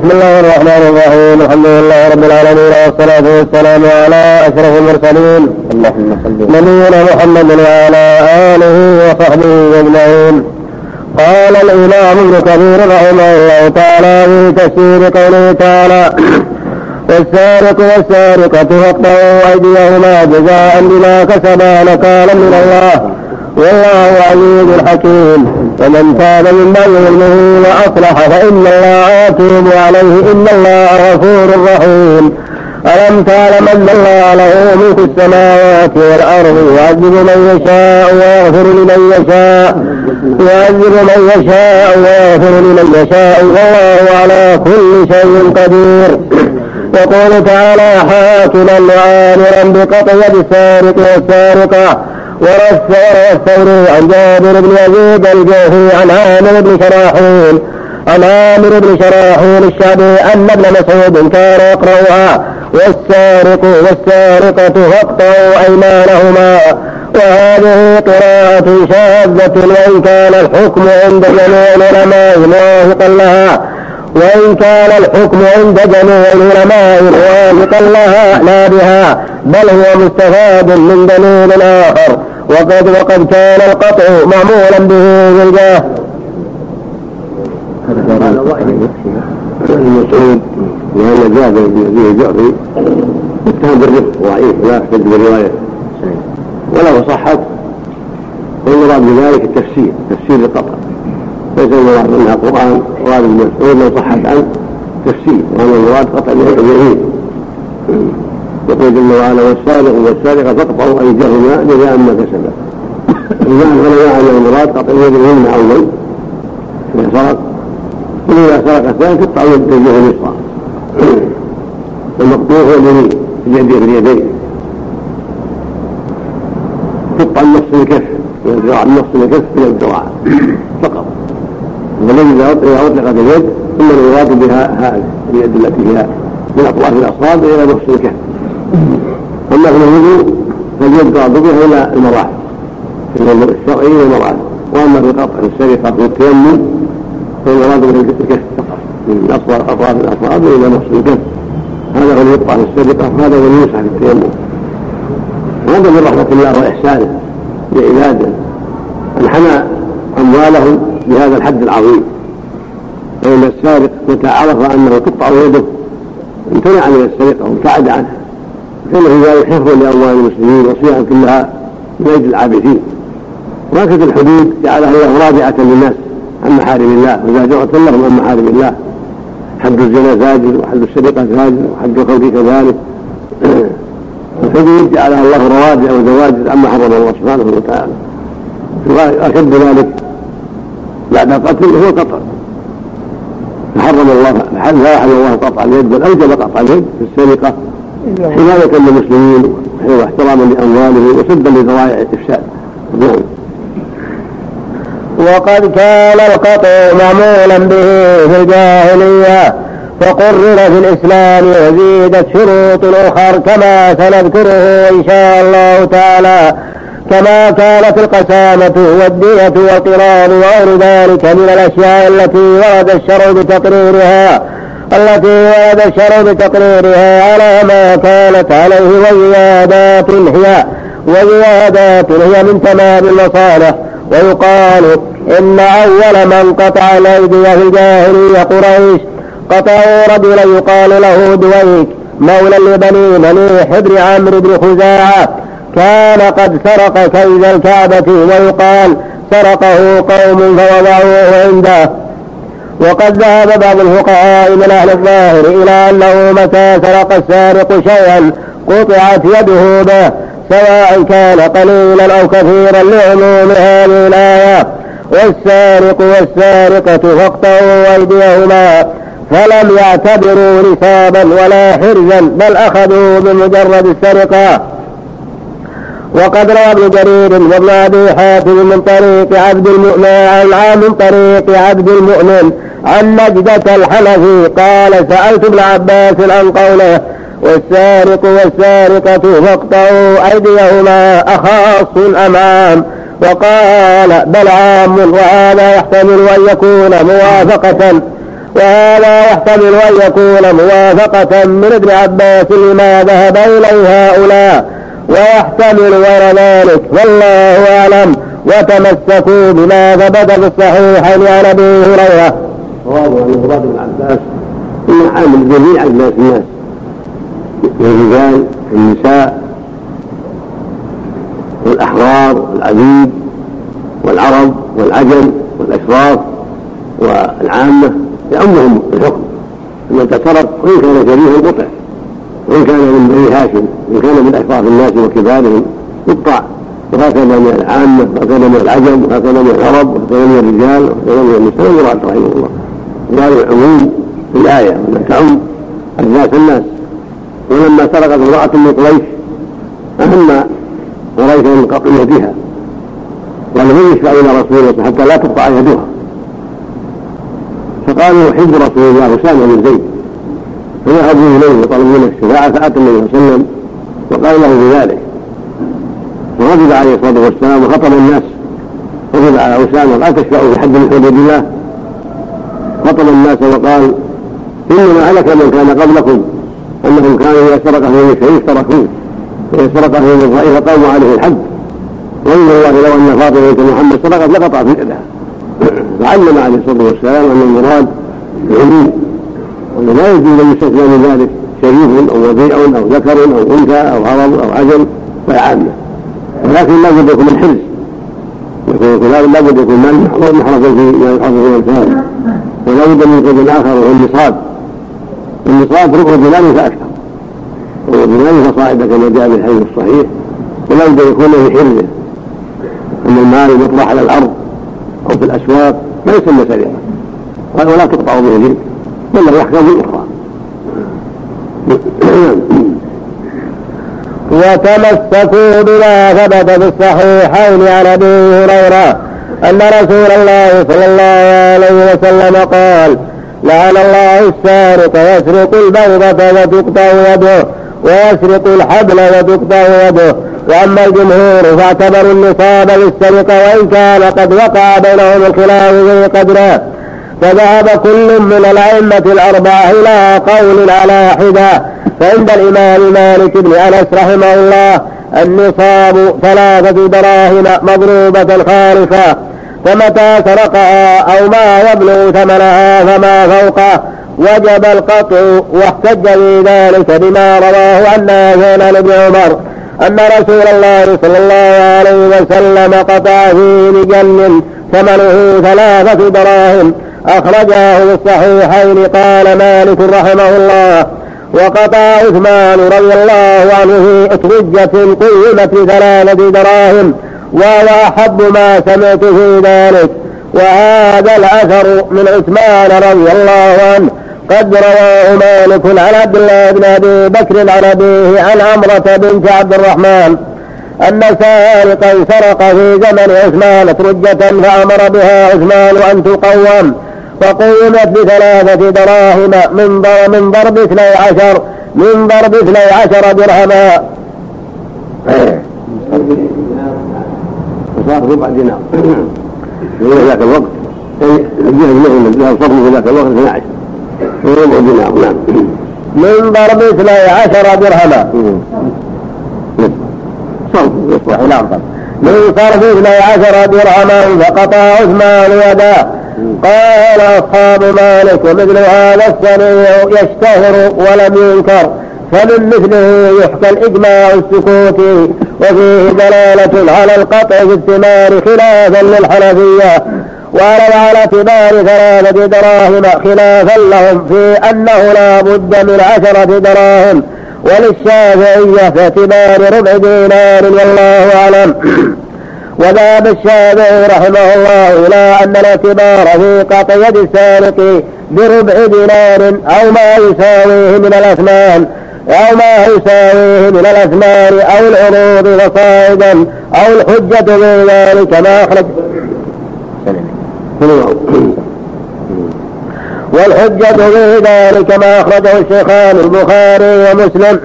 بسم الله الرحمن الرحيم. الحمد لله رب العالمين والصلاة والسلام على أشرف المرسلين. اللهم صل نبينا محمد وعلى آله وصحبه أجمعين. قال الإمام ابن كثير رحمه الله تعالى في تفسير قوله تعالى والسارق والسارقة فاقطعوا أيديهما جزاء بما كسبا نكالا من الله. والله عزيز حكيم. ومن تاب من بعد ظلمه وأصلح فإن الله يتوب عليه إن الله غفور رحيم. ألم تعلم أن الله له ملك السماوات والأرض يعذب من يشاء ويغفر لمن يشاء يعذب من يشاء ويغفر لمن يشاء. والله على كل شيء قدير. يقول تعالى حاكما وعامرا بقطع السارق والسارقة. والثوري عن جابر بن يزيد الجوفي عن عامر بن شراحيل عن عامر بن شراحيل الشعبي أن ابن مسعود كان يقرأها والسارق والسارقة فاقطعوا أيمانهما وهذه قراءة شاذة وإن كان الحكم عند جميع العلماء موافقا لها وإن كان الحكم عند جميع العلماء موافقا لها لا بها بل هو مستفاد من دليل آخر وقد وقد كان القطع معمولا به بالجاه المسعود لأن جابر بن أبي الجعفي اتهم بالرفق ضعيف لا يحتج بالرواية ولو صحت فالمراد بذلك التفسير تفسير القطع. ليس المراد انها قرآن مراد المسعود لو صحت عنه تفسير وأن المراد قطع اليمين يقول جل وعلا والسارق والسارقه فاقطعوا ايديهما جزاء ما كسبا وجاء العلماء ان المراد قطع اليد اليمنى اول إذا سرق. واذا سرق الثاني تقطع يده اليسرى المقطوع هو اليمين اليد في اليدين. تقطع النص الكف الذراع النص الكف من الذراع فقط. والذي إذا اطلقت اليد ثم المراد بها هذه اليد التي فيها من أطراف الأصابع إلى نص الكف. اما في الوضوء قاعد بها إلى المراحل في الوضوء الشرعي إلى المراحل وأما في قطع السرقه والتيمم فالمراد به الكف فقط. من اصغر اطراف الاصابع إلى نص الكف هذا هو يقطع السرقة وهذا هو يمسح في التيمم. وهذا من رحمة الله وإحسانه لعباده. ان حمى أموالهم بهذا الحد العظيم. فإن السارق متى عرف أنه تقطع يده امتنع من السرقة وابتعد عنها. كان في ذلك حفظ لأموال المسلمين وصيانه كلها من أجل العابثين وهكذا الحدود جعلها الله رابعة للناس عن محارم الله وزاجرة لهم عن محارم الله. حد الزنا زاجر وحد السرقة زاجر وحد الخوف كذلك. الحدود جعلها الله روادع وزواجر عما حرم الله سبحانه وتعالى. أشد ذلك بعد القتل هو القطع فحرم الله لا يحرم الله قطع اليد بل أوجب قطع اليد في السرقة. حماية للمسلمين واحتراما لأموالهم وسدا لذرائع الافساد نعم وقد كان القطع معمولا به في الجاهلية فقرر في الإسلام وزيدت شروط اخر كما سنذكره إن شاء الله تعالى كما كانت القسامة والدية والقران وغير ذلك من الأشياء التي ورد الشرع بتقريرها. التي الشرع بتقريرها على ما كانت عليه وزيادات هي وزيادات هي من تمام المصالح. ويقال إن أول من قطع الأيدي في الجاهلية قريش. قطعوا رجلا يقال له دويك مولى لبني مليح بن عمرو بن خزاعة. كان قد سرق كيد الكعبة ويقال سرقه قوم فوضعوه عنده. وقد ذهب بعض الفقهاء من أهل الظاهر إلى أنه متى سرق السارق شيئا قطعت يده به سواء كان قليلا أو كثيرا لعموم هذه الآية. والسارق والسارقة فاقطعوا أيديهما فلم يعتبروا نصابا ولا حرزا بل أخذوا بمجرد السرقة. وقد روى ابن جرير وابن أبي حاتم من طريق عبد المؤمن عن من طريق عبد المؤمن عن نجدة الحنفي قال سألت ابن عباس عن قوله والسارق والسارقة فاقطعوا أيديهما أخاص أم عام وقال بل عام وهذا يحتمل أن يكون موافقة وهذا يحتمل أن يكون موافقة من ابن عباس لما ذهب إليه هؤلاء ويحتمل غير ذلك. والله أعلم. وتمسكوا بما ثبت في الصحيحين عن أبي هريرة. عن مراد بن عباس إن عام جميع الناس الناس. الرجال والنساء والأحرار والعبيد والعرب والعجم والأشراف والعامة. يعمهم الحكم. من تسرق وإن كان شريفا قطع وإن كان من بني هاشم وإن كان من أشراف الناس وكبارهم يقطع وهكذا من العامة وهكذا من العجم وهكذا من العرب وهكذا من الرجال وهكذا من النساء المراد رحمه الله. هذا العموم في الآية أنها تعم الناس الناس. ولما سرقت امرأة من قريش أهم قريش من قطع يدها. ولم يشفع إلى رسول الله حتى لا تقطع يدها. فقالوا يحب رسول الله أسامة بن زيد. فذهبوا إليه وطلبوا الشفاعة فأتى النبي صلى الله عليه وسلم وقال له بذلك. فغضب عليه الصلاة والسلام وخطب الناس. غضب على أسامة لا تشفعوا في حد من حدود الله. خطب الناس وقال إنما هلك من كان قبلكم أنهم كانوا إذا سرق من الشريف تركوه وإذا سرق من الضعيف قاموا عليه الحد. وإن الله لو أن فاطمة بنت محمد سرقت لقطع في يدها. فعلم عليه الصلاة والسلام أن المراد العلوم. وأنه لا يجوز أن يستثنى من ذلك شريف أو وضيع أو ذكر أو أنثى أو عرب أو عجم فعامة ولكن لا بد يكون الحرز يكون الكلام لا بد يكون مال محرز في ما في الامثال ولا بد من قيد اخر وهو النصاب. النصاب ربع دينار فأكثر. ربع دينار فصاعد كما جاء في الحديث الصحيح. ولا بد ان يكون في حرزه. أن المال يطرح على الأرض أو في الأسواق. لا يسمى سرقه ولا تقطع به اليد له احكام أخرى وتمسكوا بما ثبت في الصحيحين عن أبي هريرة أن رسول الله صلى الله عليه وسلم قال لعن الله السارق يسرق البيضة وتقطع يده ويسرق الحبل وتقطع يده وأما الجمهور فاعتبروا النصاب بالسرقة وإن كان قد وقع بينهم الخلاف في قدره. فذهب كل من الأئمة الأربعة إلى قول على حده فعند الإمام مالك بن أنس رحمه الله النصاب ثلاثة دراهم مضروبة خالصة فمتى سرقها أو ما يبلغ ثمنها فما فوقه وجب القطع واحتج في ذلك بما رواه عن نافع عن ابن عمر أن رسول الله صلى الله عليه وسلم قطع في رجل ثمنه ثلاثة دراهم. أخرجاه في الصحيحين. قال مالك رحمه الله وقطع عثمان رضي الله عنه في أترجة قيمة ثلاثة دراهم وهو أحب ما سمعت في ذلك. وهذا الأثر من عثمان رضي الله عنه. قد رواه مالك عن عبد الله بن أبي بكر عن أبيه عن عمرة بنت عبد الرحمن. أن سارقا سرق في زمن عثمان أترجة فأمر بها عثمان أن تقوم فقومت بثلاثة دراهم من من ضرب اثني عشر من ضرب اثني عشر درهما. وصار ربع دينار في ذاك الوقت يعني الجهل له صرف في ذاك الوقت 12 ربع دينار نعم من ضرب اثني عشر درهما. يصلح نعم من صرف اثني عشر درهما فقطع عثمان يداه قال أصحاب مالك ومثل هذا الصنيع يشتهر ولم ينكر فمن مثله يحكى الإجماع السكوتي وفيه دلالة على القطع في الثمار خلافا للحنفية وعلى على اعتبار ثلاثة دراهم خلافا لهم في أنه لا بد من عشرة دراهم. وللشافعية اعتبار ربع دينار والله أعلم. وذهب الشافعي رحمه الله إلى أن الاعتبار في قطع يد السارق بربع دينار أو ما يساويه من الأثمان أو ما يساويه من الأثمان أو العروض فصاعدا أو الحجة في ذلك. ما أخرج والحجة في ذلك ما أخرجه الشيخان البخاري ومسلم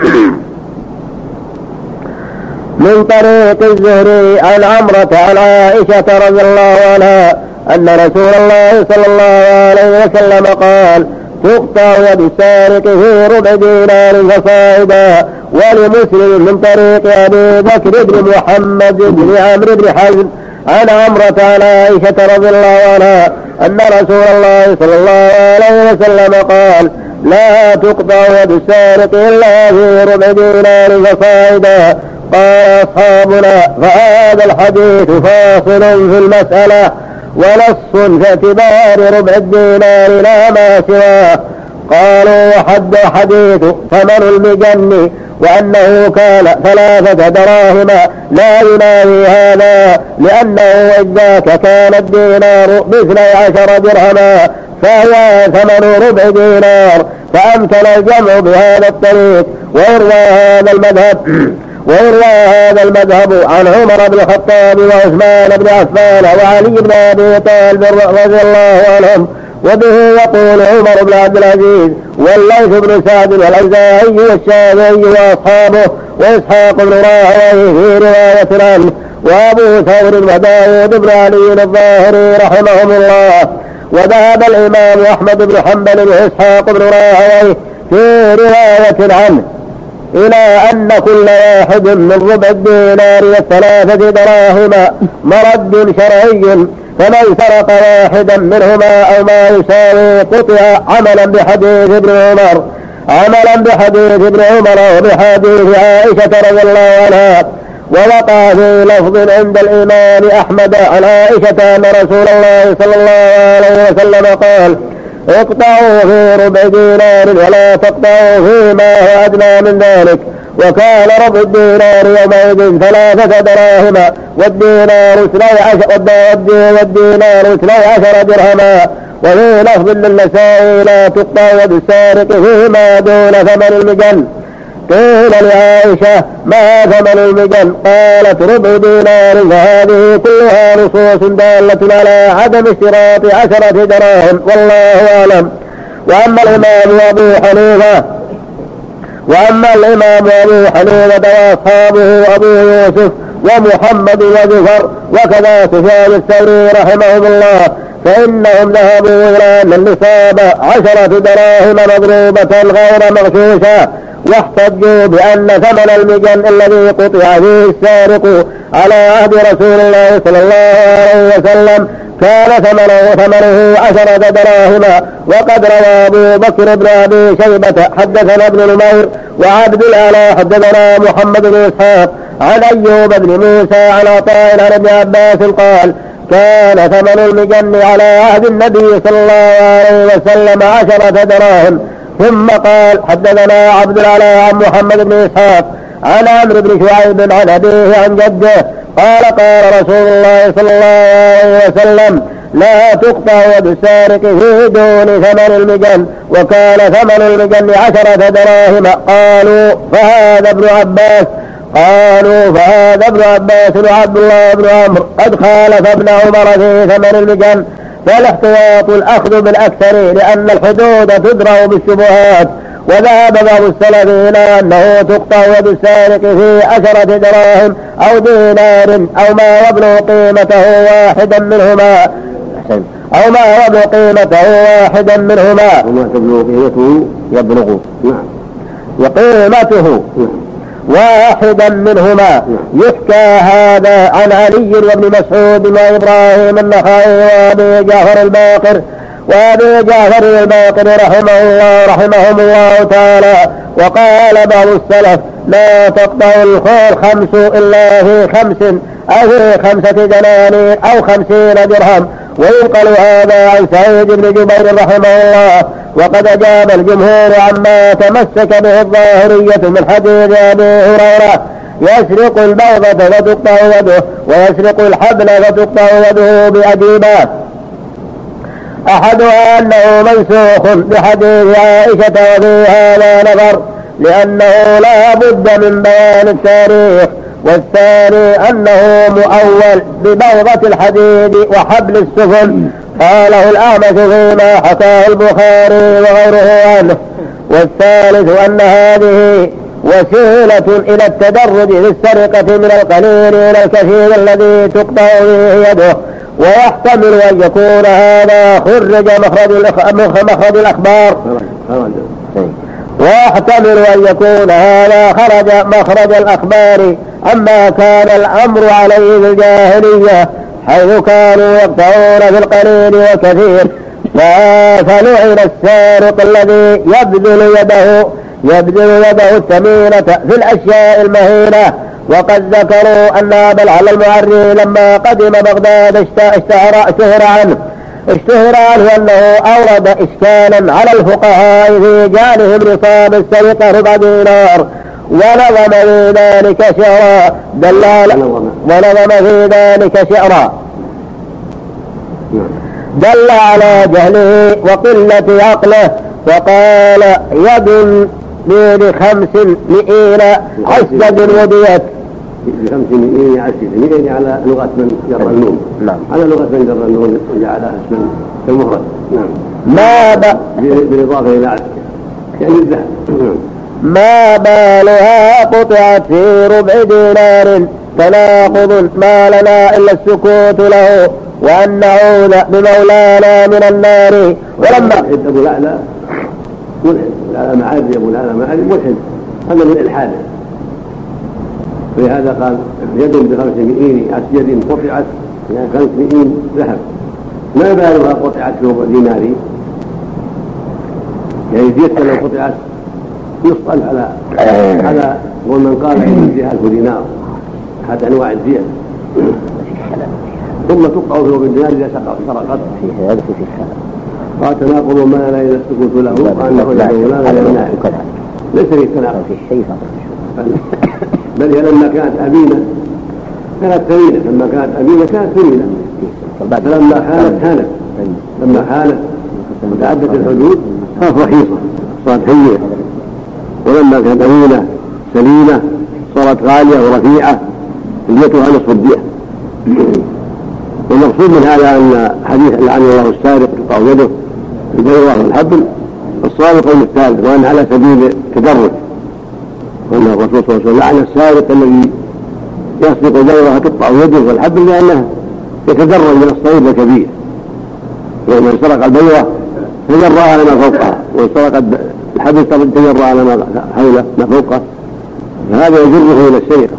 من طريق الزهري عن عمرة عن عائشة رضي الله عنها أن رسول الله صلى الله عليه وسلم قال تقطع يد السارق في ربع دينار فصاعدا ولمسلم من طريق أبي بكر بن محمد بن عمرو بن حزم عن عمرة عن عائشة رضي الله عنها أن رسول الله صلى الله عليه وسلم قال لا تقطع يد السارق إلا في ربع دينار فصاعدا. قال أصحابنا فهذا الحديث فاصل في المسألة ونص في اعتبار ربع الدينار لا ما سواه. قالوا وحد حديث ثمن المجن وأنه كان ثلاثة دراهم لا يناوي هذا لأنه إذاك كان الدينار مثل عشر درهما فهو ثمن ربع دينار فأمكن الجمع بهذا الطريق ويروى هذا المذهب ويروى هذا المذهب عن عمر بن الخطاب وعثمان بن عفان وعلي بن أبي طالب رضي الله عنهم وبه يقول عمر بن عبد العزيز والليث بن سعد والاوزاعي والشافعي وأصحابه وإسحاق بن راهويه في رواية عنه وأبو ثور وداود بن علي الظاهري رحمهم الله وذهب الإمام أحمد بن حنبل وإسحاق بن راهويه في رواية عنه إلى أن كل واحد من ربع الدينار والثلاثة دراهم مرد شرعي فمن سرق واحدا منهما أو ما يساوي قطع عملا بحديث ابن عمر عملا بحديث ابن عمر وبحديث عائشة رضي الله عنها ووقع في لفظ عند الإمام أحمد عن عائشة أن رسول الله صلى الله عليه وسلم قال اقطعوا في ربع دينار ولا تقطعوا فيما هو أدنى من ذلك. وكان ربع الدينار يومئذ ثلاثة دراهم والدينار اثني عشر والدينار اثني عشر درهما. وفي لفظ للنسائي لا تقطع يد السارق فيما دون ثمن المجن قيل لعائشة ما ثمن المجن؟ قالت ربع دينار فهذه كلها نصوص دالة على عدم اشتراط عشرة دراهم والله أعلم. وأما الإمام أبو حنيفة وأما الإمام أبو حنيفة وأصحابه أبو يوسف ومحمد وزفر وكذا سفيان الثوري رحمهم الله فإنهم ذهبوا إلى أن النصاب عشرة دراهم مضروبة غير مغشوشة واحتجوا بأن ثمن المجن الذي قطع فيه السارق على عهد رسول الله صلى الله عليه وسلم كان ثمنه ثمنه عشرة دراهم. وقد روى أبو بكر بن أبي شيبة حدثنا ابن نمير وعبد الأعلى حدثنا محمد بن إسحاق عن أيوب بن موسى عن عطاء عن ابن عباس قال كان ثمن المجن على عهد النبي صلى الله عليه وسلم عشرة دراهم. ثم قال حدثنا عبد العلى عن محمد بن إسحاق عن عمرو بن شعيب عن أبيه عن جده قال قال رسول الله صلى الله عليه وسلم لا تقطع يد السارق في دون ثمن المجن وكان ثمن المجن عشرة دراهم. قالوا فهذا ابن عباس. قالوا فهذا ابن عباس وعبد الله بن عمرو قد خالف ابن عمر في ثمن المجن. فالاحتياط الأخذ بالأكثر لأن الحدود تدرأ بالشبهات. وذهب بعض السلف إلى أنه تقطع يد السارق في عشرة دراهم أو دينار أو ما يبلغ قيمته واحدا منهما. أو ما يبلغ قيمته واحدا منهما. وما تبلغ قيمته يبلغ نعم. وقيمته. نعم. واحدا منهما يحكى هذا عن علي وابن مسعود وإبراهيم النخعي وأبي جعفر الباقر وأبي جعفر الباقر رحمه الله رحمهم الله تعالى وقال بعض السلف لا تقطع الخير خمس إلا في خمس أو في خمسة دنانير أو خمسين درهم. وينقل هذا عن سعيد بن جبير رحمه الله وقد أجاب الجمهور عما تمسك به الظاهرية من حديث أبي هريرة يسرق البغضة فتقطع يده ويسرق الحبل فتقطع يده بأديبات. أحدها أنه منسوخ بحديث عائشة وفي هذا نظر لأنه لا بد من بيان التاريخ والثاني أنه مؤول ببوضة الحديد وحبل السفن. قاله الأعمش فيما حكاه البخاري وغيره عنه. والثالث أن هذه وسيلة إلى التدرج في السرقة من القليل إلى الكثير الذي تقطع به يده. ويحتمل أن يكون هذا خرج مخرج مخرج الأخبار. ويحتمل أن يكون هذا خرج مخرج الأخبار. عما كان الأمر عليه في الجاهلية حيث كانوا يقطعون في القليل والكثير فلعن السارق الذي يبذل يده يبذل يده الثمينة في الأشياء المهينة. وقد ذكروا أن أبا العلى المعري لما قدم بغداد اشتهر, اشتهر عنه. اشتهر عنه أنه أورد إشكالا على الفقهاء في جعلهم نصاب السرقة ربع دينار ونظم في ذلك شعرا. دل على ونظم في ذلك شعرا. دل على جهله وقلة عقله وقال يد بخمس مئين عسد وديت بخمس مئين عسد مئين على لغة من جر النون. نعم. على لغة من جر النون وجعلها اسما كالمفرد نعم. ما ب... بالإضافة إلى عسد يعني الذهب. ما بالها قطعت في ربع دينار تناقض ما لنا إلا السكوت له وأن نعوذ بمولانا من النار. ولما أبو الأعلى ملحد الأعلى معادي أبو الأعلى معادي ملحد هذا من إلحاده ولهذا قال يد بخمس مئين يد قطعت يعني خمس مئين ذهب. ما بالها قطعت في ربع دينار يعني ديتك لو قطعت نصف ألف على على ومن قال فيها ألف دينار. أحد أنواع الدية ثم تقطع في ربع دينار إذا سرقت. في هذا في قال تناقض ما لا السكوت له وأنه لا لا ليس في تناقض في شيء بل هي لما كانت أمينة كانت ثمينة. لما كانت أمينة كانت ثمينة. فلما حالت حالت. لما حالت وتعدت الحدود. صارت رخيصة صارت هينة ولما كانت أمينة سليمة صارت غالية ورفيعة. ديتها نصف الدية. والمقصود من هذا أن حديث لعن الله السارق تقطع يده البيضة والحبل الصواب القول الثالث وأن على سبيل التدرج. وأن الرسول صلى الله عليه وسلم لعن السارق الذي يسرق البيضة تقطع يده والحبل لأنه يتدرج من الصغير الكبير. ومن سرق البيضة تجرأ لما فوقها ومن سرق الحبل تجرأ لما حول ما فوقه. فهذا يجره إلى السرقة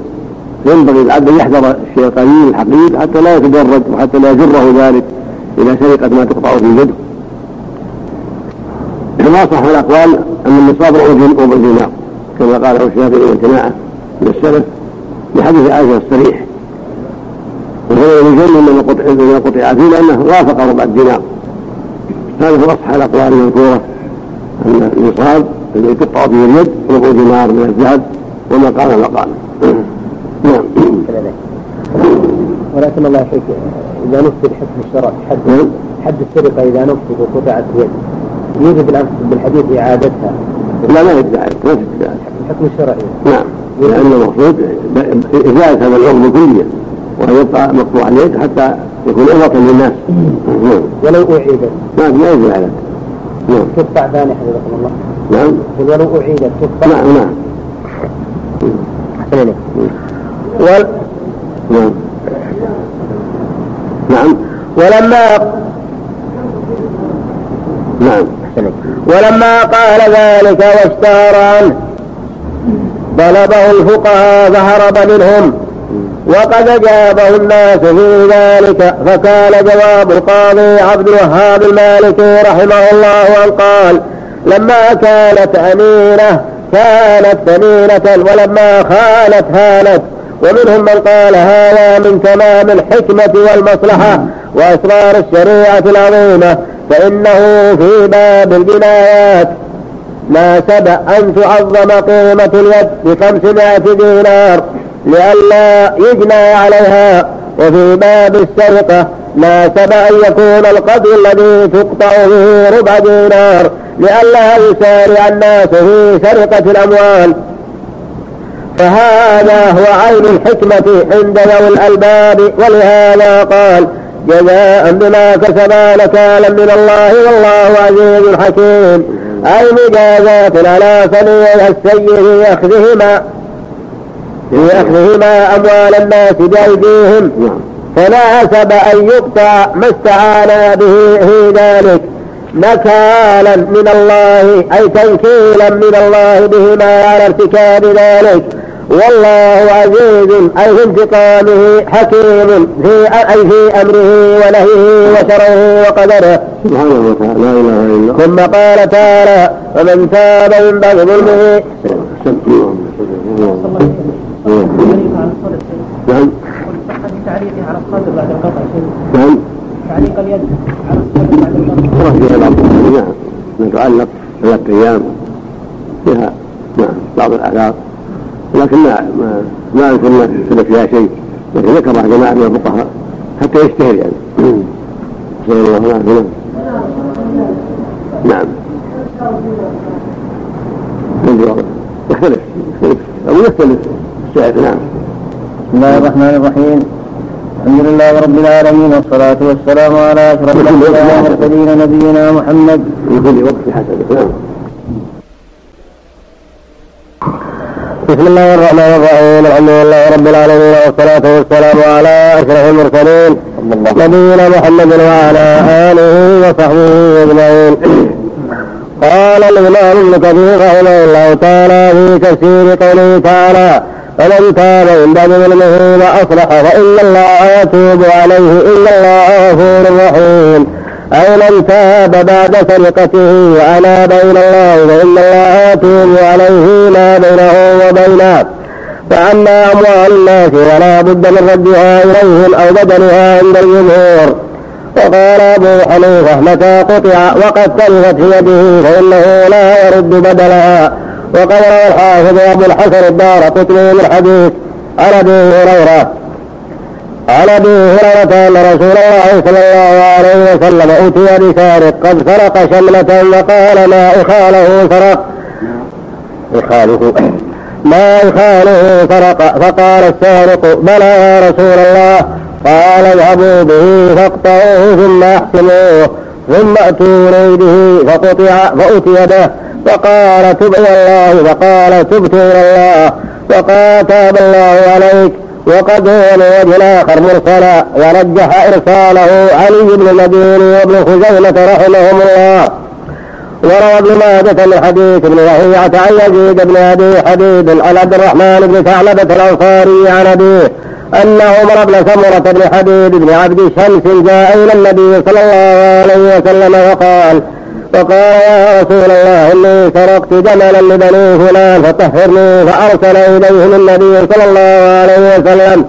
ينبغي العبد ان يحذر الشيء القليل حتى لا يتدرج وحتى لا يجره ذلك إلى سرقة ما تقطع في يده. كما صح الأقوال أن النصاب ربع دينار كما قاله الشافعي وجماعه من السلف بحديث عائشة الصريح. وهو يجن من قطع قطع فيه لأنه وافق ربع الدينار هذا هو اصح الأقوال المذكورة. أن النصاب الذي تقطع به اليد ربع دينار من الذهب وما قال ما قال نعم. ولكن الله يحييك. إذا نفذ حكم الشرع حد نعم. حد السرقة إذا نفذ وقطعت يد يوجب بالحديث إعادتها. لا ما يدعي ما تدعي الحكم الشرعي. نعم لأن المقصود إزالة هذا العضو كليا وأن يبقى مقطوع اليد حتى يكون عوضا للناس. نعم. ولو أعيدت. ما ما يجوز عليك نعم. تقطع ثاني حفظكم الله. نعم. ولو أعيدت تقطع نعم نعم. أحسن إليك. وال... نعم. نعم. ولما نعم. ولما قال ذلك واشتهر عنه طلبه الفقهاء فهرب منهم وقد أجابه الناس في ذلك فكان جواب القاضي عبد الوهاب المالكي رحمه الله أن قال لما كانت أمينة كانت ثمينة ولما خانت هانت ومنهم من قال هذا من تمام الحكمة والمصلحة وأسرار الشريعة العظيمة. فإنه في باب البنايات ناسب أن تعظم قيمة اليد بخمسمائة دينار لئلا يجنى عليها. وفي باب السرقة ناسب أن يكون القدر الذي تقطع به ربع دينار لئلا يسارع الناس في سرقة الأموال. فهذا هو عين الحكمة عند ذوي الألباب. ولهذا قال جزاء بما كسبا نكالا من الله والله عزيز حكيم. أي مجازات على صنيع السيء في أخذهما في أخذهما أموال الناس بأيديهم. فناسب أن يقطع ما استعان به في ذلك. نكالا من الله أي تنكيلا من الله بهما على ارتكاب ذلك. والله عزيز أي في انتقامه حكيم في أي في أمره ونهيه وشره وقدره سبحانه وتعالى لا إله إلا الله ثم قال تعالى ومن تاب من بعد ظلمه نعم تعليقه على الصدر بعد القطع نعم تعليق اليد على الصدر بعد القطع نعم من تعلق ثلاثة أيام فيها نعم بعض الآثار لكن ما ما ما ثبت فيها شيء. لكن ذكرها جماعة من الفقهاء حتى يشتهر يعني. نسأل الله العافية نعم. يختلف. يختلف. أو يختلف نعم. بسم الله الرحمن الرحيم. الحمد لله رب العالمين والصلاة والسلام على أشرف الأنبياء والمرسلين نبينا محمد. في كل وقت حسنة نعم. بسم الله الرحمن الرحيم. الحمد لله رب العالمين والصلاة والسلام على أشرف المرسلين. نبينا محمد وعلى آله وصحبه أجمعين. قال الإمام ابن كثير رحمه الله تعالى في تفسير قوله تعالى فمن تاب من بعد ظلمه وأصلح فإن الله يتوب عليه إن الله غفور رحيم. اي من تاب بعد سرقته وأناب إلى الله فإن الله يتوب عليه ما بينه وبينه. فأما أموال الناس ولا بد من ردها إليهم أو بدلها عند الجمهور. وقال أبو حنيفة متى قطع وقد تلفت يده فإنه لا يرد بدلها روى الحافظ أبو الحسن الدار قطني من حديث عن أبي هريرة عن ابي هريرة أن رسول الله صلى الله عليه وسلم اتي بسارق قد سرق شملة وقال ما إخاله سرق. إخاله؟ ما إخاله سرق. فقال السارق بلى يا رسول الله. قال اذهبوا به فاقطعوه ثم احسنوه ثم أتوا به فقطع فاتي به. فقال تب إلى الله فقال تبت إلى الله وقال تاب الله عليك. وقد هو وجه آخر مرسلا ورجح إرساله علي بن المديني وابن خزيمة رحمهم الله. وروى ابن ماجة من حديث ابن وهيعة عن يزيد بن أبي حبيب عن عبد الرحمن بن ثعلبة الأنصاري عن أبيه أن عمر بن سمرة بن حبيب بن عبد شمس جاء إلى النبي صلى الله عليه وسلم وقال فقال يا رسول الله إني سرقت جملا لبني فلان فطهرني فأرسل إليهم النبي صلى الله عليه وسلم.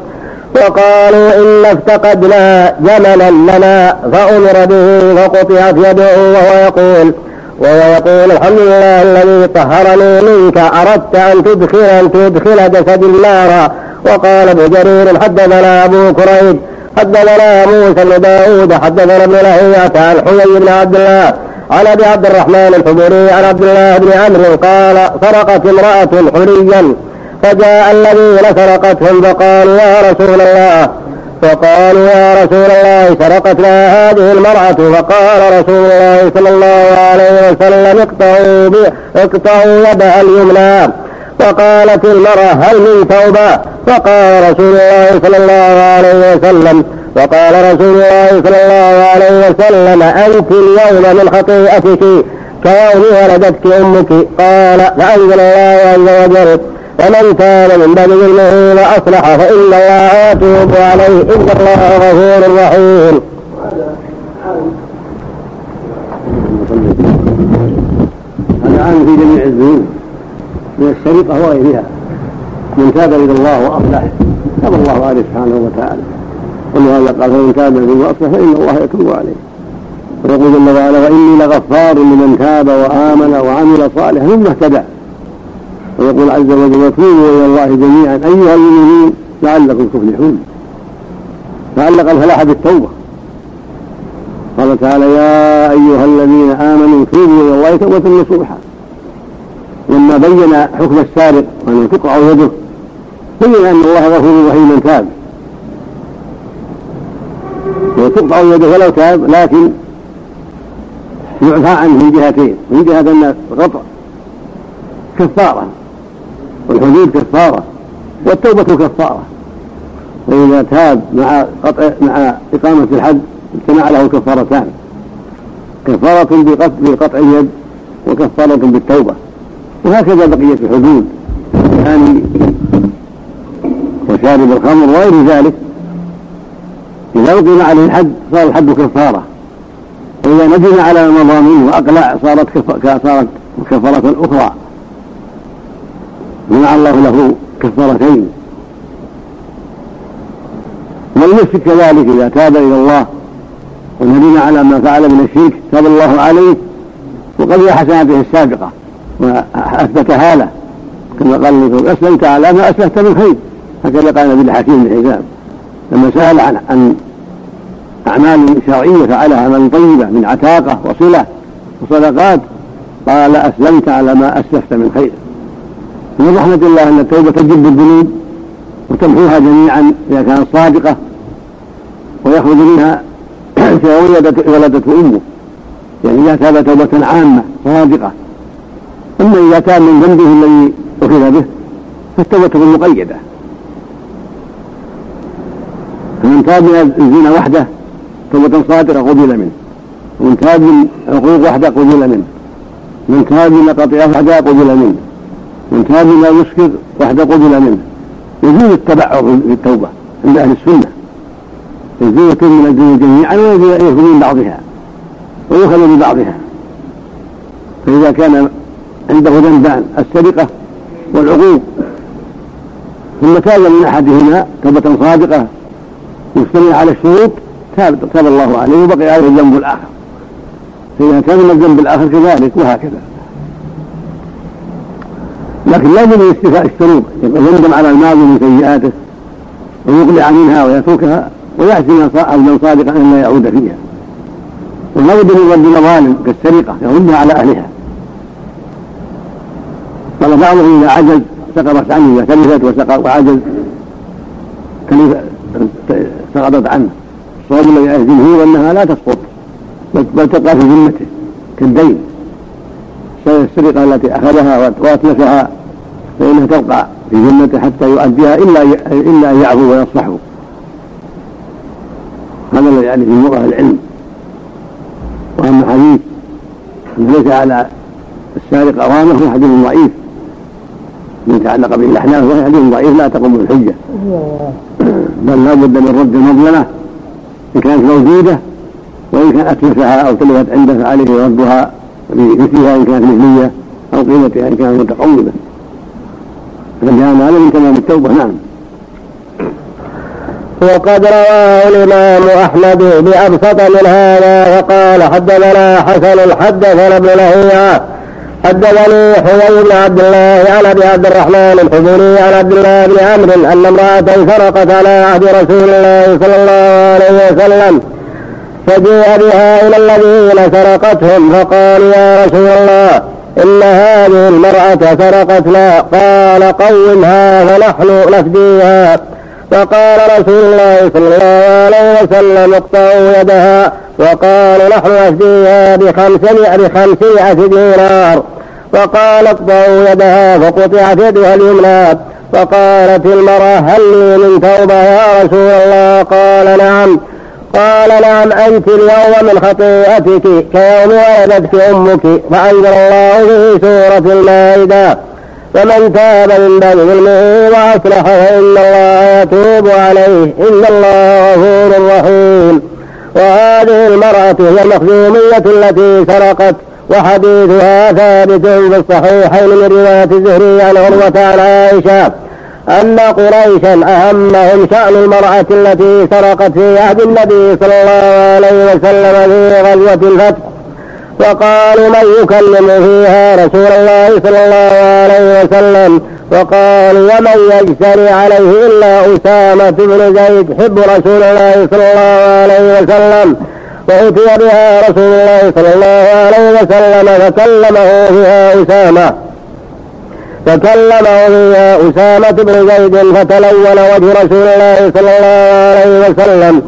وقالوا إن افتقدنا جملا لنا فأمر به فقطعت يده وهو يقول وهو يقول الحمد لله الذي طهرني منك أردت أن تدخل أن تدخل جسد النار. وقال ابو جرير حدثنا أبو كريب حدثنا موسى بن داود حدثنا ابن لهيعة عن حيي بن عبد الله عن أبي عبد الرحمن الحبوري عن عبد الله بن عمرو قال سرقت امرأة حليا فجاء الذين سرقتهم فقالوا يا رسول الله فقالوا يا رسول الله سرقتنا هذه المرأة فقال رسول الله صلى الله عليه وسلم اقطعوا اقطعوا يدها اليمنى فقالت المرأة هل من توبة فقال رسول الله صلى الله عليه وسلم وقال رسول الله صلى الله عليه وسلم أنت اليوم من خطيئتك كيوم ولدتك أمك. قال فأنزل الله عز وجل ومن كان من بعد ظلمه وأصلح فإن الله يتوب عليه إن الله غفور رحيم. هذا عام في جميع الذنوب من السرقة وغيرها من تاب إلى الله وأصلح تاب الله عليه سبحانه وتعالى. ولهذا قال فمن تاب من واصلح فإن الله يتوب عليه. ويقول جل وعلا وإني لغفار لمن تاب وآمن وعمل صالحا ثم اهتدى. ويقول عز وجل وتوبوا إلى الله جميعا. أيها المؤمنون لعلكم تفلحون. تعلق الفلاح بالتوبة. قال تعالى يا أيها الذين آمنوا توبوا إلى الله توبة نصوحا. لما بين حكم السارق وانه تقطع يده بين أن الله غفور رحيم من تاب. وتقطع يده ولو تاب لكن يعفى عنه من جهتين من جهة أن القطع كفارة والحدود كفارة والتوبة كفارة. فإذا تاب مع قطع مع إقامة الحد اجتمع له كفارتان. كفارة بقطع اليد وكفارة بالتوبة. وهكذا بقية الحدود. يعني وشارب الخمر وغير ذلك. إذا أقيم عليه الحد صار الحد كفارة. وإذا ندم على المظالم وأقلع صارت صارت كفارة أخرى. منع الله له كفارتين. والمشرك كذلك إذا تاب إلى الله وندم على ما فعل من الشرك تاب الله عليه وقبل حسناته السابقة وأثبتها له كما قال النبي أسلمت على ما أسلفت من خير. هكذا قال النبي الحكيم حزام لما سأل عن أعمال شرعية فعلها أعمال طيبة من عتاقة وصلة وصدقات. قال أسلمت على ما أسلفت من خير. من رحمة الله أن التوبة تجب الذنوب وتمحوها جميعا إذا كانت صادقة ويخرج منها كولدت ولدته أمه. يعني إذا تاب توبة عامة صادقة. أما إذا كان من ذنبه الذي أخذ به فالتوبة مقيدة. فمن تاب من الزنا وحده توبة صادقة قبل منه. ومن من عقوق وحده قبل منه. من من قطيعة وحده قبل منه. من تاب من يسكر وحده قبل منه. يجوز التبعر في التوبة عند أهل السنة. يجوز يتوب من الذنوب جميعا ويخرج من بعضها. ويؤخذ ببعضها فإذا كان عنده ذنبان السرقة والعقوق ثم تاب من أحدهما توبة صادقة مستمع على الشروط تاب الله عليه وبقي عليه الذنب الآخر. فإذا كان من الذنب الآخر كذلك وهكذا. لكن لازم استيفاء الشروط. يندم على الماضي من سيئاته ويقلع منها ويتركها ويعزم عزما صادقا أن لا يعود فيها. ولا بد من رد مظالم كالسرقة يردها على أهلها. قال بعضهم إذا عجز سقطت عنه إذا تلفت وسقط وعجز سقطت عنه. الصواب الذي يعزمه أنها لا تسقط بل تبقى في ذمته كالدين. السرقه التي أخذها وأتلفها فإنها تبقى في ذمته حتى يؤديها إلا إلا أن يعفو ويصفحه هذا الذي يعني في لغه العلم. وأما حديث ان ليس على السارق اوامر هو حديث ضعيف. من تعلق به الاحناف وهو حديث ضعيف لا تقوم بالحجة. بل لا بد من رد المظلمه ان كانت موجودة وإن كان اتلفها أو تلفت عنده فعليه ردها بمثلها إن كانت مثليه أو قيمتها ان كانت متقومة. فجاء هذا من تمام التوبة نعم. وقد رواه الإمام أحمد بأبسط من هذا وقال حدثنا حسن حدثنا ابن لهيعة حدثني حيي بن عبد الله عن أبي عبد الرحمن الحزني عن عبد الله بن عمرو أن امرأة سرقت على عهد رسول الله صلى الله عليه وسلم. فجيء بها إلى الذين سرقتهم فقالوا يا رسول الله إن هذه المرأة سرقتنا. قال قومها فنحن نفديها. فقال رسول الله صلى الله عليه وسلم اقطعوا يدها. وقالوا نحن نفديها بخمسمائة بخمسمائة دينار. فقال اقطعوا يدها فقطعت يدها اليمنى فقالت المرأة هل لي من توبة يا رسول الله؟ قال نعم. قال نعم أنت اليوم من خطيئتك كيوم ولدتك أمك فأنزل الله في سورة المائدة. ومن تاب من بعد ظلمه وأصلح فإن الله يتوب عليه. إن الله غفور رحيم. وهذه المرأة هي المخزومية التي سرقت وحديثها ثابت في الصحيحين من رواية الزهري عن عروة عن عائشة أن قريشا أهمهم شأن المرأة التي سرقت في عهد النبي صلى الله عليه وسلم في غزوة الفتح. وقالوا من يكلم فيها رسول الله صلى الله عليه وسلم؟ وقالوا ومن يجتري عليه إلا أسامة بن زيد حب رسول الله صلى الله عليه وسلم. وأتي بها رسول الله صلى الله عليه وسلم فكلمه فيها أسامة. فكلمه فيها أسامة بن زيد فتلون وجه رسول الله صلى الله عليه وسلم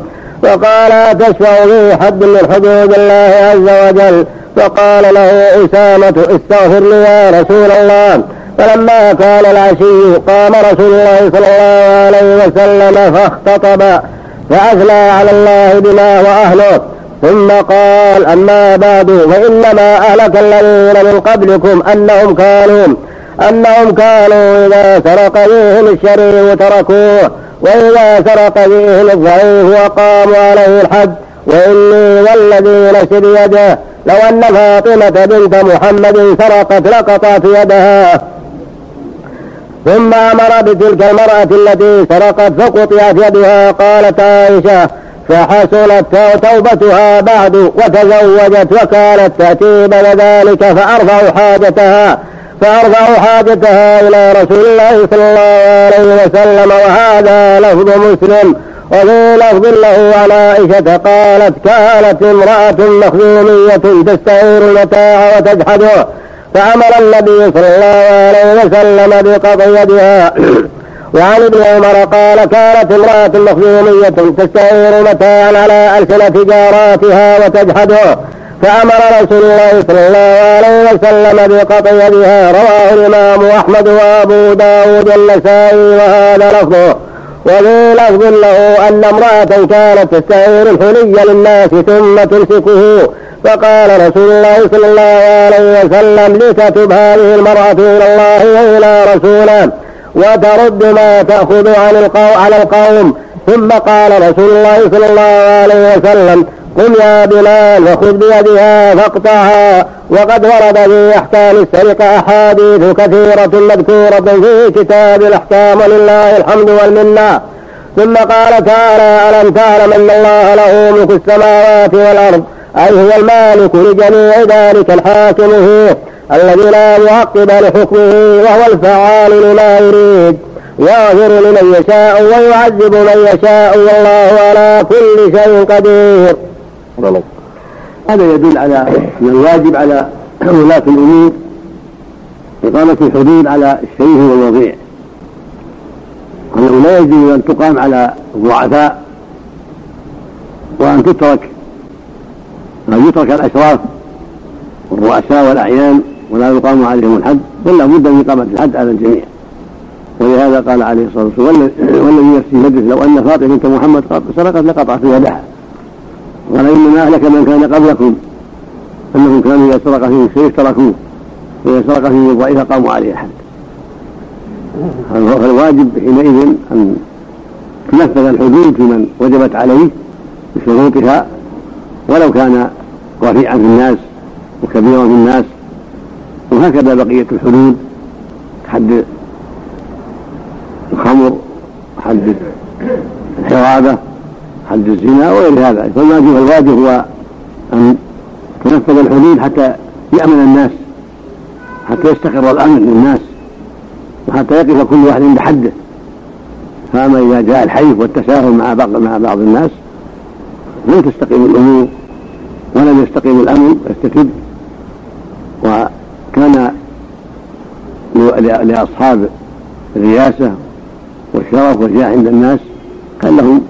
وقال تشفع في حد من حدود الله عز وجل؟ فقال له أسامة استغفر لي يا رسول الله. فلما كان العشي قام رسول الله صلى الله عليه وسلم فاختطب فأثنى على الله بما وأهله. ثم قال أما بعد فإنما أهلك الذين من قبلكم أنهم كانوا أنهم كانوا إذا سرق بهم الشريف تركوه وإذا سرق بهم الضعيف وقاموا عليه الحد وإني والذي نفسي بيده لو أن فاطمة بنت محمد سرقت لقطعت يدها. ثم أمر بتلك المرأة التي سرقت فقطعت يدها قالت عائشة فحصلت توبتها بعد وتزوجت وكانت تأتي بعد ذلك فأرفع حاجتها فأرفع حاجتها إلى رسول الله صلى الله عليه وسلم. وهذا لفظ مسلم. وفي لفظ له عن عائشة قالت كانت امرأة مخزومية تستعير المتاع وتجحده. فأمر النبي صلى الله عليه وسلم بقطع يدها وعن ابن عمر قال كانت امرأة مخزومية تستعير متاعا على ألسنة جاراتها وتجحده فأمر رسول الله صلى الله عليه وسلم بقطع يدها رواه الإمام أحمد وأبو داود النسائي وهذا لفظه. وفي لفظ له أن امرأة كانت تستعير الحلي للناس ثم تمسكه. فقال رسول الله صلى الله عليه وسلم لتتب هذه المرأة إلى الله وإلى رسوله. وترد ما تأخذ عن القوم على القوم. ثم قال رسول الله صلى الله عليه وسلم قم يا بلال وخذ بيدها فاقطعها. وقد ورد في إحكام السرقة أحاديث كثيرة مذكورة في كتاب الأحكام ولله الحمد والمنة. ثم قال تعالى ألم تعلم أن الله له ملك السماوات والأرض؟ أي هو المالك لجميع ذلك الحاكم فيه. الذي لا معقب لحكمه وهو الفعال لما يريد يغفر لمن يشاء ويعذب من يشاء والله على كل شيء قدير. هذا يدل على ان الواجب على ولاة الأمور إقامة الحدود على الشريف والوضيع. أنه لا يجوز أن تقام على الضعفاء وأن تترك أن يترك الأشراف والرؤساء والأعيان ولا يقام عليهم الحد بل لابد من إقامة الحد على الجميع. ولهذا قال عليه الصلاة والسلام والذي نفسي مجلس لو أن فاطمة بنت محمد سرقت لقطعت يدها. قال إنما أهلك من كان قبلكم أنهم كانوا إذا سرق فيهم الشريف تركوه وإذا سرق فيهم الضعيف قاموا عليه الحد فالواجب حينئذ أن تنفذ الحدود في من وجبت عليه بشروطها ولو كان رفيعا في الناس وكبيرا في الناس وهكذا بقية الحدود. حد الخمر حد الحرابة حد الزنا وغير هذا. فالواجب الواجب هو أن تنفذ الحدود حتى يأمن الناس حتى يستقر الأمن للناس وحتى يقف كل واحد عند حده. فأما إذا جاء الحيف والتساهل مع بعض مع بعض الناس لم تستقيم الأمور ولم يستقيم الأمن ويستتب وكان لأصحاب الرياسة والشرف والجاه عند الناس كان لهم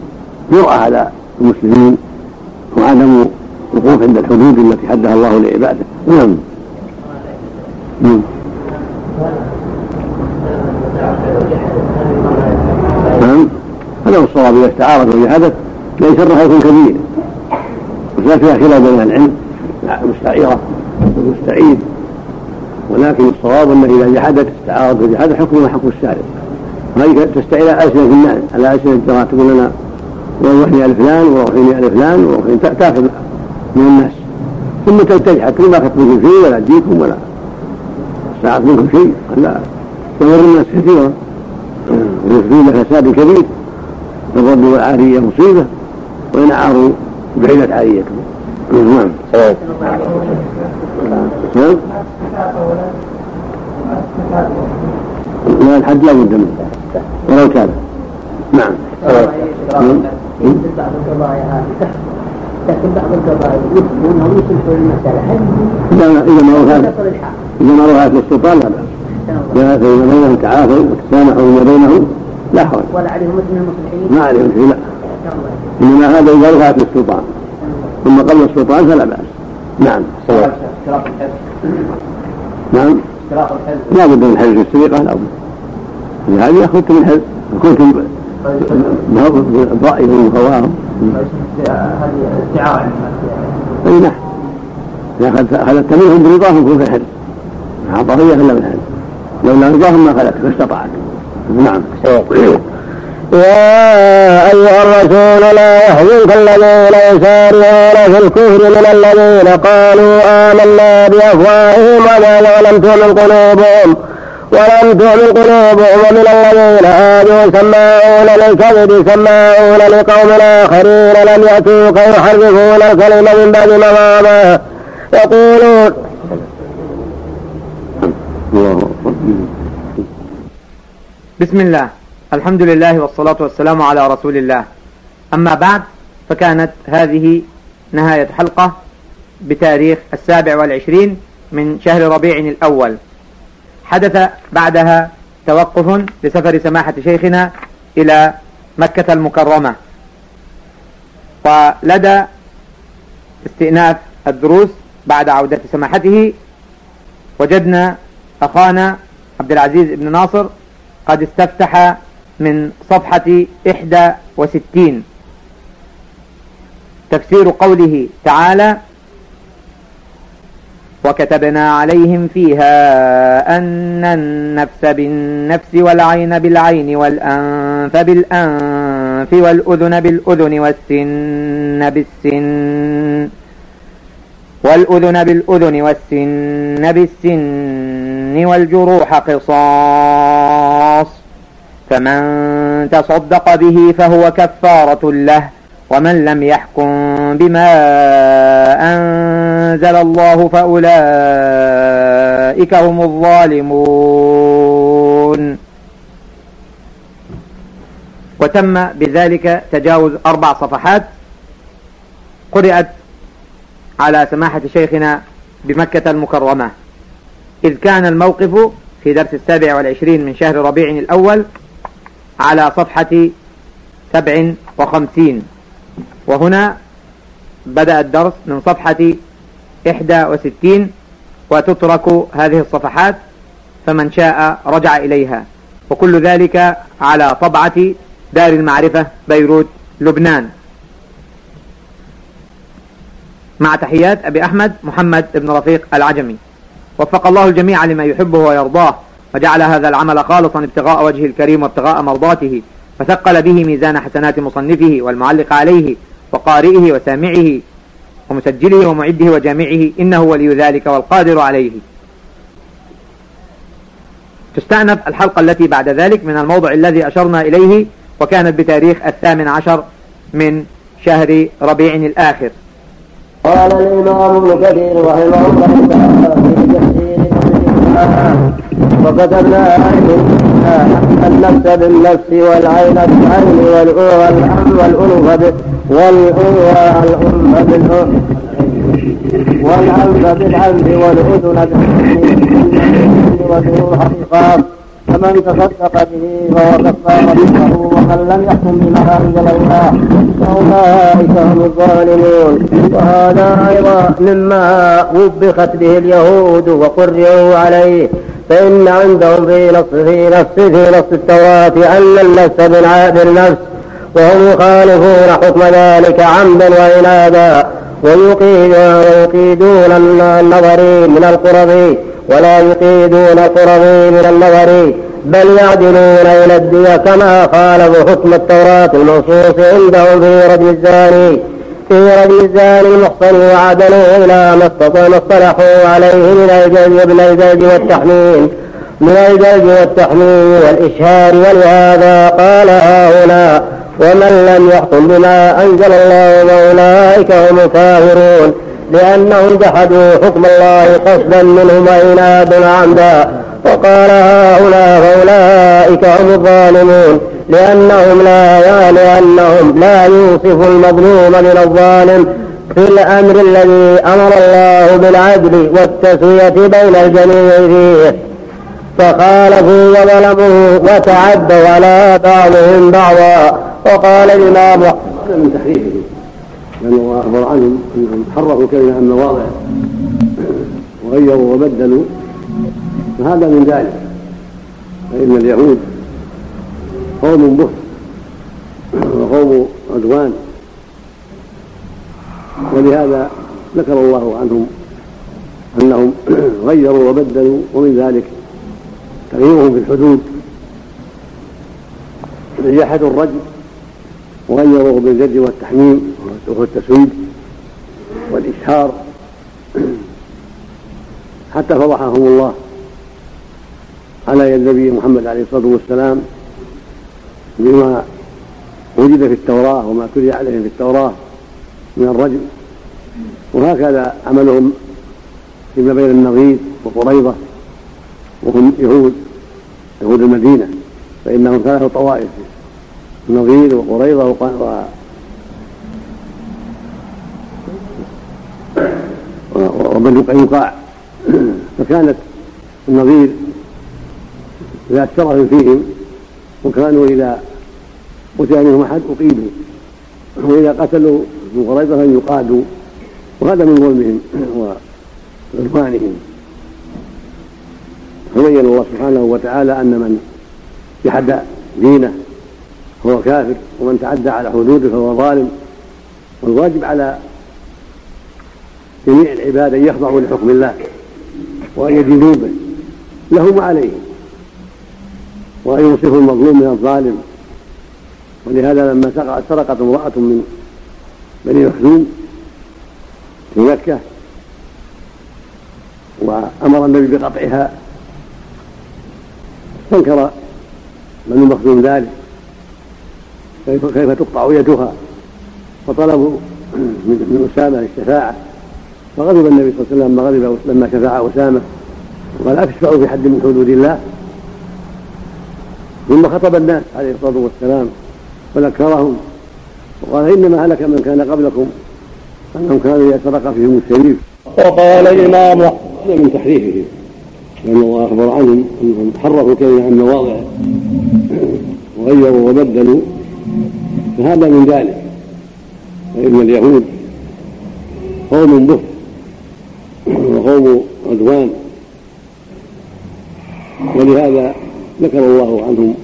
جرأة على المسلمين وعدم الوقوف عند الحدود التي حدها الله لعباده. نعم. نعم. نعم. هذا هو الصواب. إذا استعارت وجحدت لأن شرها يكون كبير ولا فيها خلاف بين العلم المستعيره والمستعيد ولكن الصواب انه إذا جحدت استعارت وجحدت حكمها حكم السارق. هذه تستعير على ألسنة الناس على ألسنة الجرات تقول لنا وروحني على فلان وروحني على فلان وروحني تأخذ من الناس. ثم تجحد كل ما أخذت منكم شيء ولا أديكم ولا ساعت منكم شيء. لا. تضر الناس كثيرا. ويفضون فساد كبير الرد والعارية مصيبة وإن عاروا بعيدت عاريتهم نعم. نعم. لا الحد لا بد منه. ولو كان. نعم. بعض القضايا لكن بعض القضايا يثبتونهم يصلحون المسألة هل إذا ما رفعت إذا ما رفعت للسلطان لا بأس. فإذا بينهم تعافوا وتسامحوا فيما بينهم لا حول ولا عليهم من المصلحين ما عليهم شيء لا. إنما هذا إذا رفعت للسلطان ثم قبل السلطان فلا بأس. نعم. الحفظ نعم. لا بد من حفظ السرقة لا بد. هذه أخذت من حفظ كنتم ضائع وخواهم هذه استعارة أي نعم. إذا اخذت منهم برضاهم يكون في الحل. عطائيه إلا بالحل. لولا رضاهم ما خلقت ما استطعت نعم. يا أيها الرسول لا يحزنك الذين يسارعون في الكفر من الذين قالوا آمنا بأفواههم ولم تؤمن قلوبهم ولم تؤمن قلوبهم ومن الذين هادوا سماعون للكذب سماعون لقوم آخرين لم يأتوك يحرفون الكلمة من بعد مواضعه يقولون بسم الله. الحمد لله والصلاة والسلام على رسول الله. أما بعد فكانت هذه نهاية حلقة بتاريخ السابع والعشرين من شهر ربيع الأول. حدث بعدها توقف لسفر سماحة شيخنا إلى مكة المكرمة. ولدى استئناف الدروس بعد عودة سماحته وجدنا أخانا عبد العزيز بن ناصر قد استفتح من صفحة 61 تفسير قوله تعالى وكتبنا عليهم فيها أن النفس بالنفس والعين بالعين والأنف بالأنف والأذن بالأذن والسن بالسن والأذن بالأذن والسن بالسن والجروح قصاص فمن تصدق به فهو كفارة له ومن لم يحكم بما أنزل الله فأولئك هم الظالمون. وتم بذلك تجاوز أربع صفحات قرأت على سماحة شيخنا بمكة المكرمة. إذ كان الموقف في درس السابع والعشرين من شهر ربيع الأول على صفحة سبع وخمسين. وهنا بدأ الدرس من صفحة 61 وتترك هذه الصفحات فمن شاء رجع إليها. وكل ذلك على طبعة دار المعرفة بيروت لبنان. مع تحيات أبي أحمد محمد بن رفيق العجمي. وفق الله الجميع لما يحبه ويرضاه. وجعل هذا العمل خالصا ابتغاء وجهه الكريم وابتغاء مرضاته فثقل به ميزان حسنات مصنفه والمعلق عليه وقارئه وسامعه ومسجله ومعده وجامعه إنه ولي ذلك والقادر عليه. تستأنف الحلقة التي بعد ذلك من الموضع الذي أشرنا إليه وكانت بتاريخ الثامن عشر من شهر ربيع الآخر. قال الإمام ابن كثير رحمه الله تعالى في تفسير عليهم النفس بالنفس والعين بالعين والأنف والأنف والأنف بالأنف والعنف بالعنف والأذن بالأذن بالقاف فمن تصدق به فهو كفارة له ومن لم يحكم بما أنزل الله فأولئك هم الظالمون. وهذا أيضا مما وبخت به اليهود وقرئوا عليه. فإن عندهم في نص في نص في نص التوراة أن النفس بالنفس وهم يخالفون حكم ذلك عمدا وعنادا ويقيدون النظري من القرب ولا يقيدون القرب من النظر بل يعدلون إلى الدية كما خالفوا حكم التوراة المنصوص عندهم في رجل الزاني. في رجل الزاني المحصن وعدلوا إلى ما اصطلحوا عليه من الجلد من الجلد والتحميل من الجلد والتحميل والإشهار ولهذا قال هؤلاء ومن لم يحكم بما أنزل الله فأولئك هم الكافرون لأنهم جحدوا حكم الله قصدا منهم وعنادا عمدا. وقال هؤلاء فأولئك هم الظالمون. لأنهم لا لأنهم لا يوصف المظلوم من الظالم في الأمر الذي أمر الله بالعدل والتسوية بين الجميع فيه. فخالفوا وظلموا وتعدوا على بعضهم بعضا. وقال الإمام من تحريفه لأن الله أخبر عنهم أنهم حرفوا كلمة عن مواضع وغيروا وبدلوا. فهذا من ذلك. فإن اليهود قوم بهت وقوم عدوان. ولهذا ذكر الله عنهم أنهم غيروا وبدلوا ومن ذلك تغييرهم في الحدود. نجاحة الرجل وغيروه بالجد والتحميم وهو التسويد والإشهار حتى فضحهم الله على يد النبي محمد عليه الصلاة والسلام. بما وجد في التوراة وما تلي عليهم في التوراة من الرجل. وهكذا عملهم فيما بين النظير وقريضة وهم يهود يهود المدينة فإنهم ثلاث طوائف النظير وقريضة و وبنو قينقاع فكانت النظير ذات شرف فيهم وكانوا إذا قتل منهم أحد أقيدوا وإذا قتلوا من قريضة يقادوا. وهذا من ظلمهم وعدوانهم. فبين الله سبحانه وتعالى أن من جحد دينه فهو كافر ومن تعدى على حدوده فهو ظالم. والواجب على جميع العباد أن يخضعوا لحكم الله وأن يدينوا به. لهم عليهم وأن ينصفوا المظلوم من الظالم. ولهذا لما سرقت امرأة من بني مخزوم في مكة وأمر النبي بقطعها استنكر بنو مخزوم ذلك. كيف كيف تقطع يدها؟ فطلبوا من أسامة الشفاعة. فغضب النبي صلى الله عليه وسلم لما غضب لما شفع أسامة. وقال أتشفع في حد من حدود الله؟ ثم خطب الناس عليه الصلاة والسلام وذكرهم وقال إنما هلك من كان قبلكم أنهم كانوا يترقى فيهم الشريف. وقال الإمام هذا من تحريفهم لأن الله أخبر عنهم أنهم حرفوا كلمة عن مواضعه وغيروا وبدلوا فهذا من ذلك. فإن اليهود قوم بهت وقوم عدوان ولهذا ذكر الله عنهم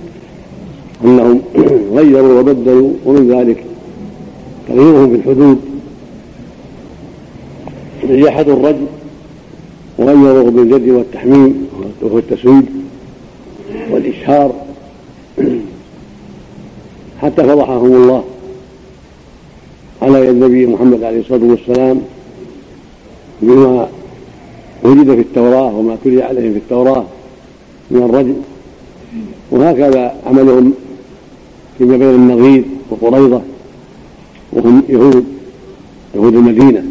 أنهم غيروا وبدلوا ومن ذلك تغييرهم في الحدود. نجاحة الرجل وغيروه بالجد والتحميم وهو التسويد والإشهار. حتى فضحهم الله على يد النبي محمد عليه الصلاة والسلام بما وجد في التوراة وما تلي عليهم في التوراة من الرجل. وهكذا عملهم فيما بين النظير وقريضة وهم يهود يهود المدينة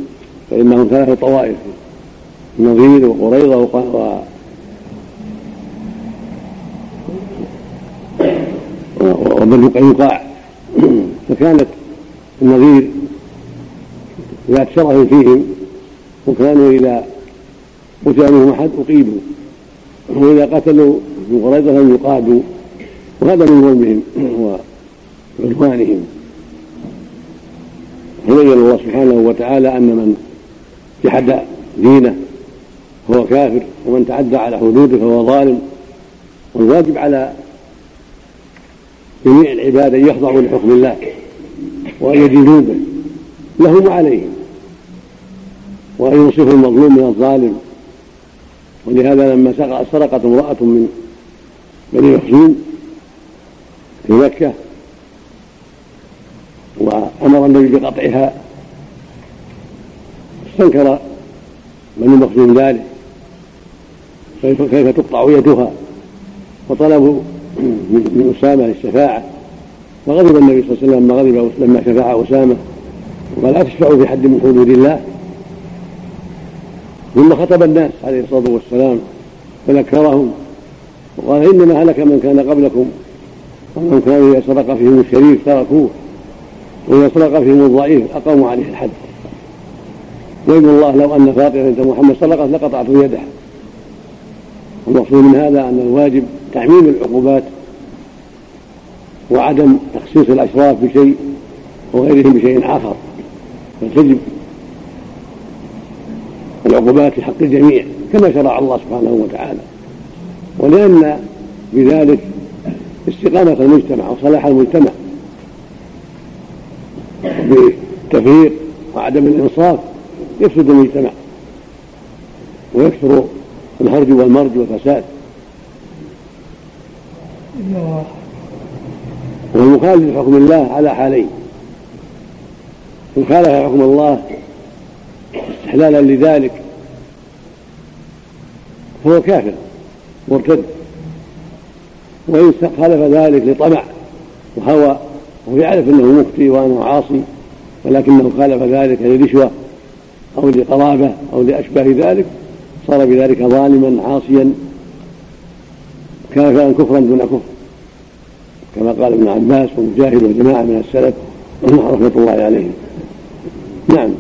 فإنهم ثلاث طوائف النظير وقريضة و وبنو قينقاع فكانت النظير ذات شرف فيهم وكانوا إذا قتل منهم أحد أقيدوا وإذا قتلوا لم يقادوا وهذا من ظلمهم وعدوانهم. فبين الله سبحانه وتعالى أن من جحد دينه فهو كافر ومن تعدى على حدوده فهو ظالم. والواجب على جميع العباد أن يخضعوا لحكم الله وأن يدينوا به لهم عليهم وأن ينصفوا المظلوم من الظالم. ولهذا لما سرقت امرأة من بني مخزوم في مكة وأمر النبي بقطعها. استنكر بنو مخزوم ذلك. كيف كيف تقطع يدها؟ فطلبوا من أسامة الشفاعة. فغضب النبي صلى الله عليه وسلم لما غضب لما شفع أسامة. وقال أتشفع في حد من حدود الله. ثم خطب الناس عليه الصلاة والسلام فذكرهم. وقال إنما هلك من كان قبلكم ومن كانوا إذا سرق فيهم الشريف تركوه وإذا سرق فيهم الضعيف أقاموا عليه الحد. ويم الله لو أن فاطمة بنت محمد سرقت لقطعت يده. والمقصود من هذا أن الواجب تعميم العقوبات وعدم تخصيص الأشراف بشيء وغيرهم بشيء آخر. فتجب العقوبات في حق الجميع كما شرع الله سبحانه وتعالى. ولأن بذلك استقامة المجتمع وصلاح المجتمع بالتفريق وعدم الإنصاف يفسد المجتمع ويكثر الهرج والمرج والفساد. والمخالف لحكم الله على حالين إن خالف حكم الله استحلالا لذلك فهو كافر. مرتد. وإن خالف ذلك لطمع وهوى وهو يعرف أنه مفتي وأنه عاصي ولكنه خالف ذلك لرشوة أو لقرابة أو لأشباه ذلك صار بذلك ظالما عاصيا كافرا كفرا دون كفر. كما قال ابن عباس ومجاهد وجماعة من السلف رحمة الله عليهم. نعم.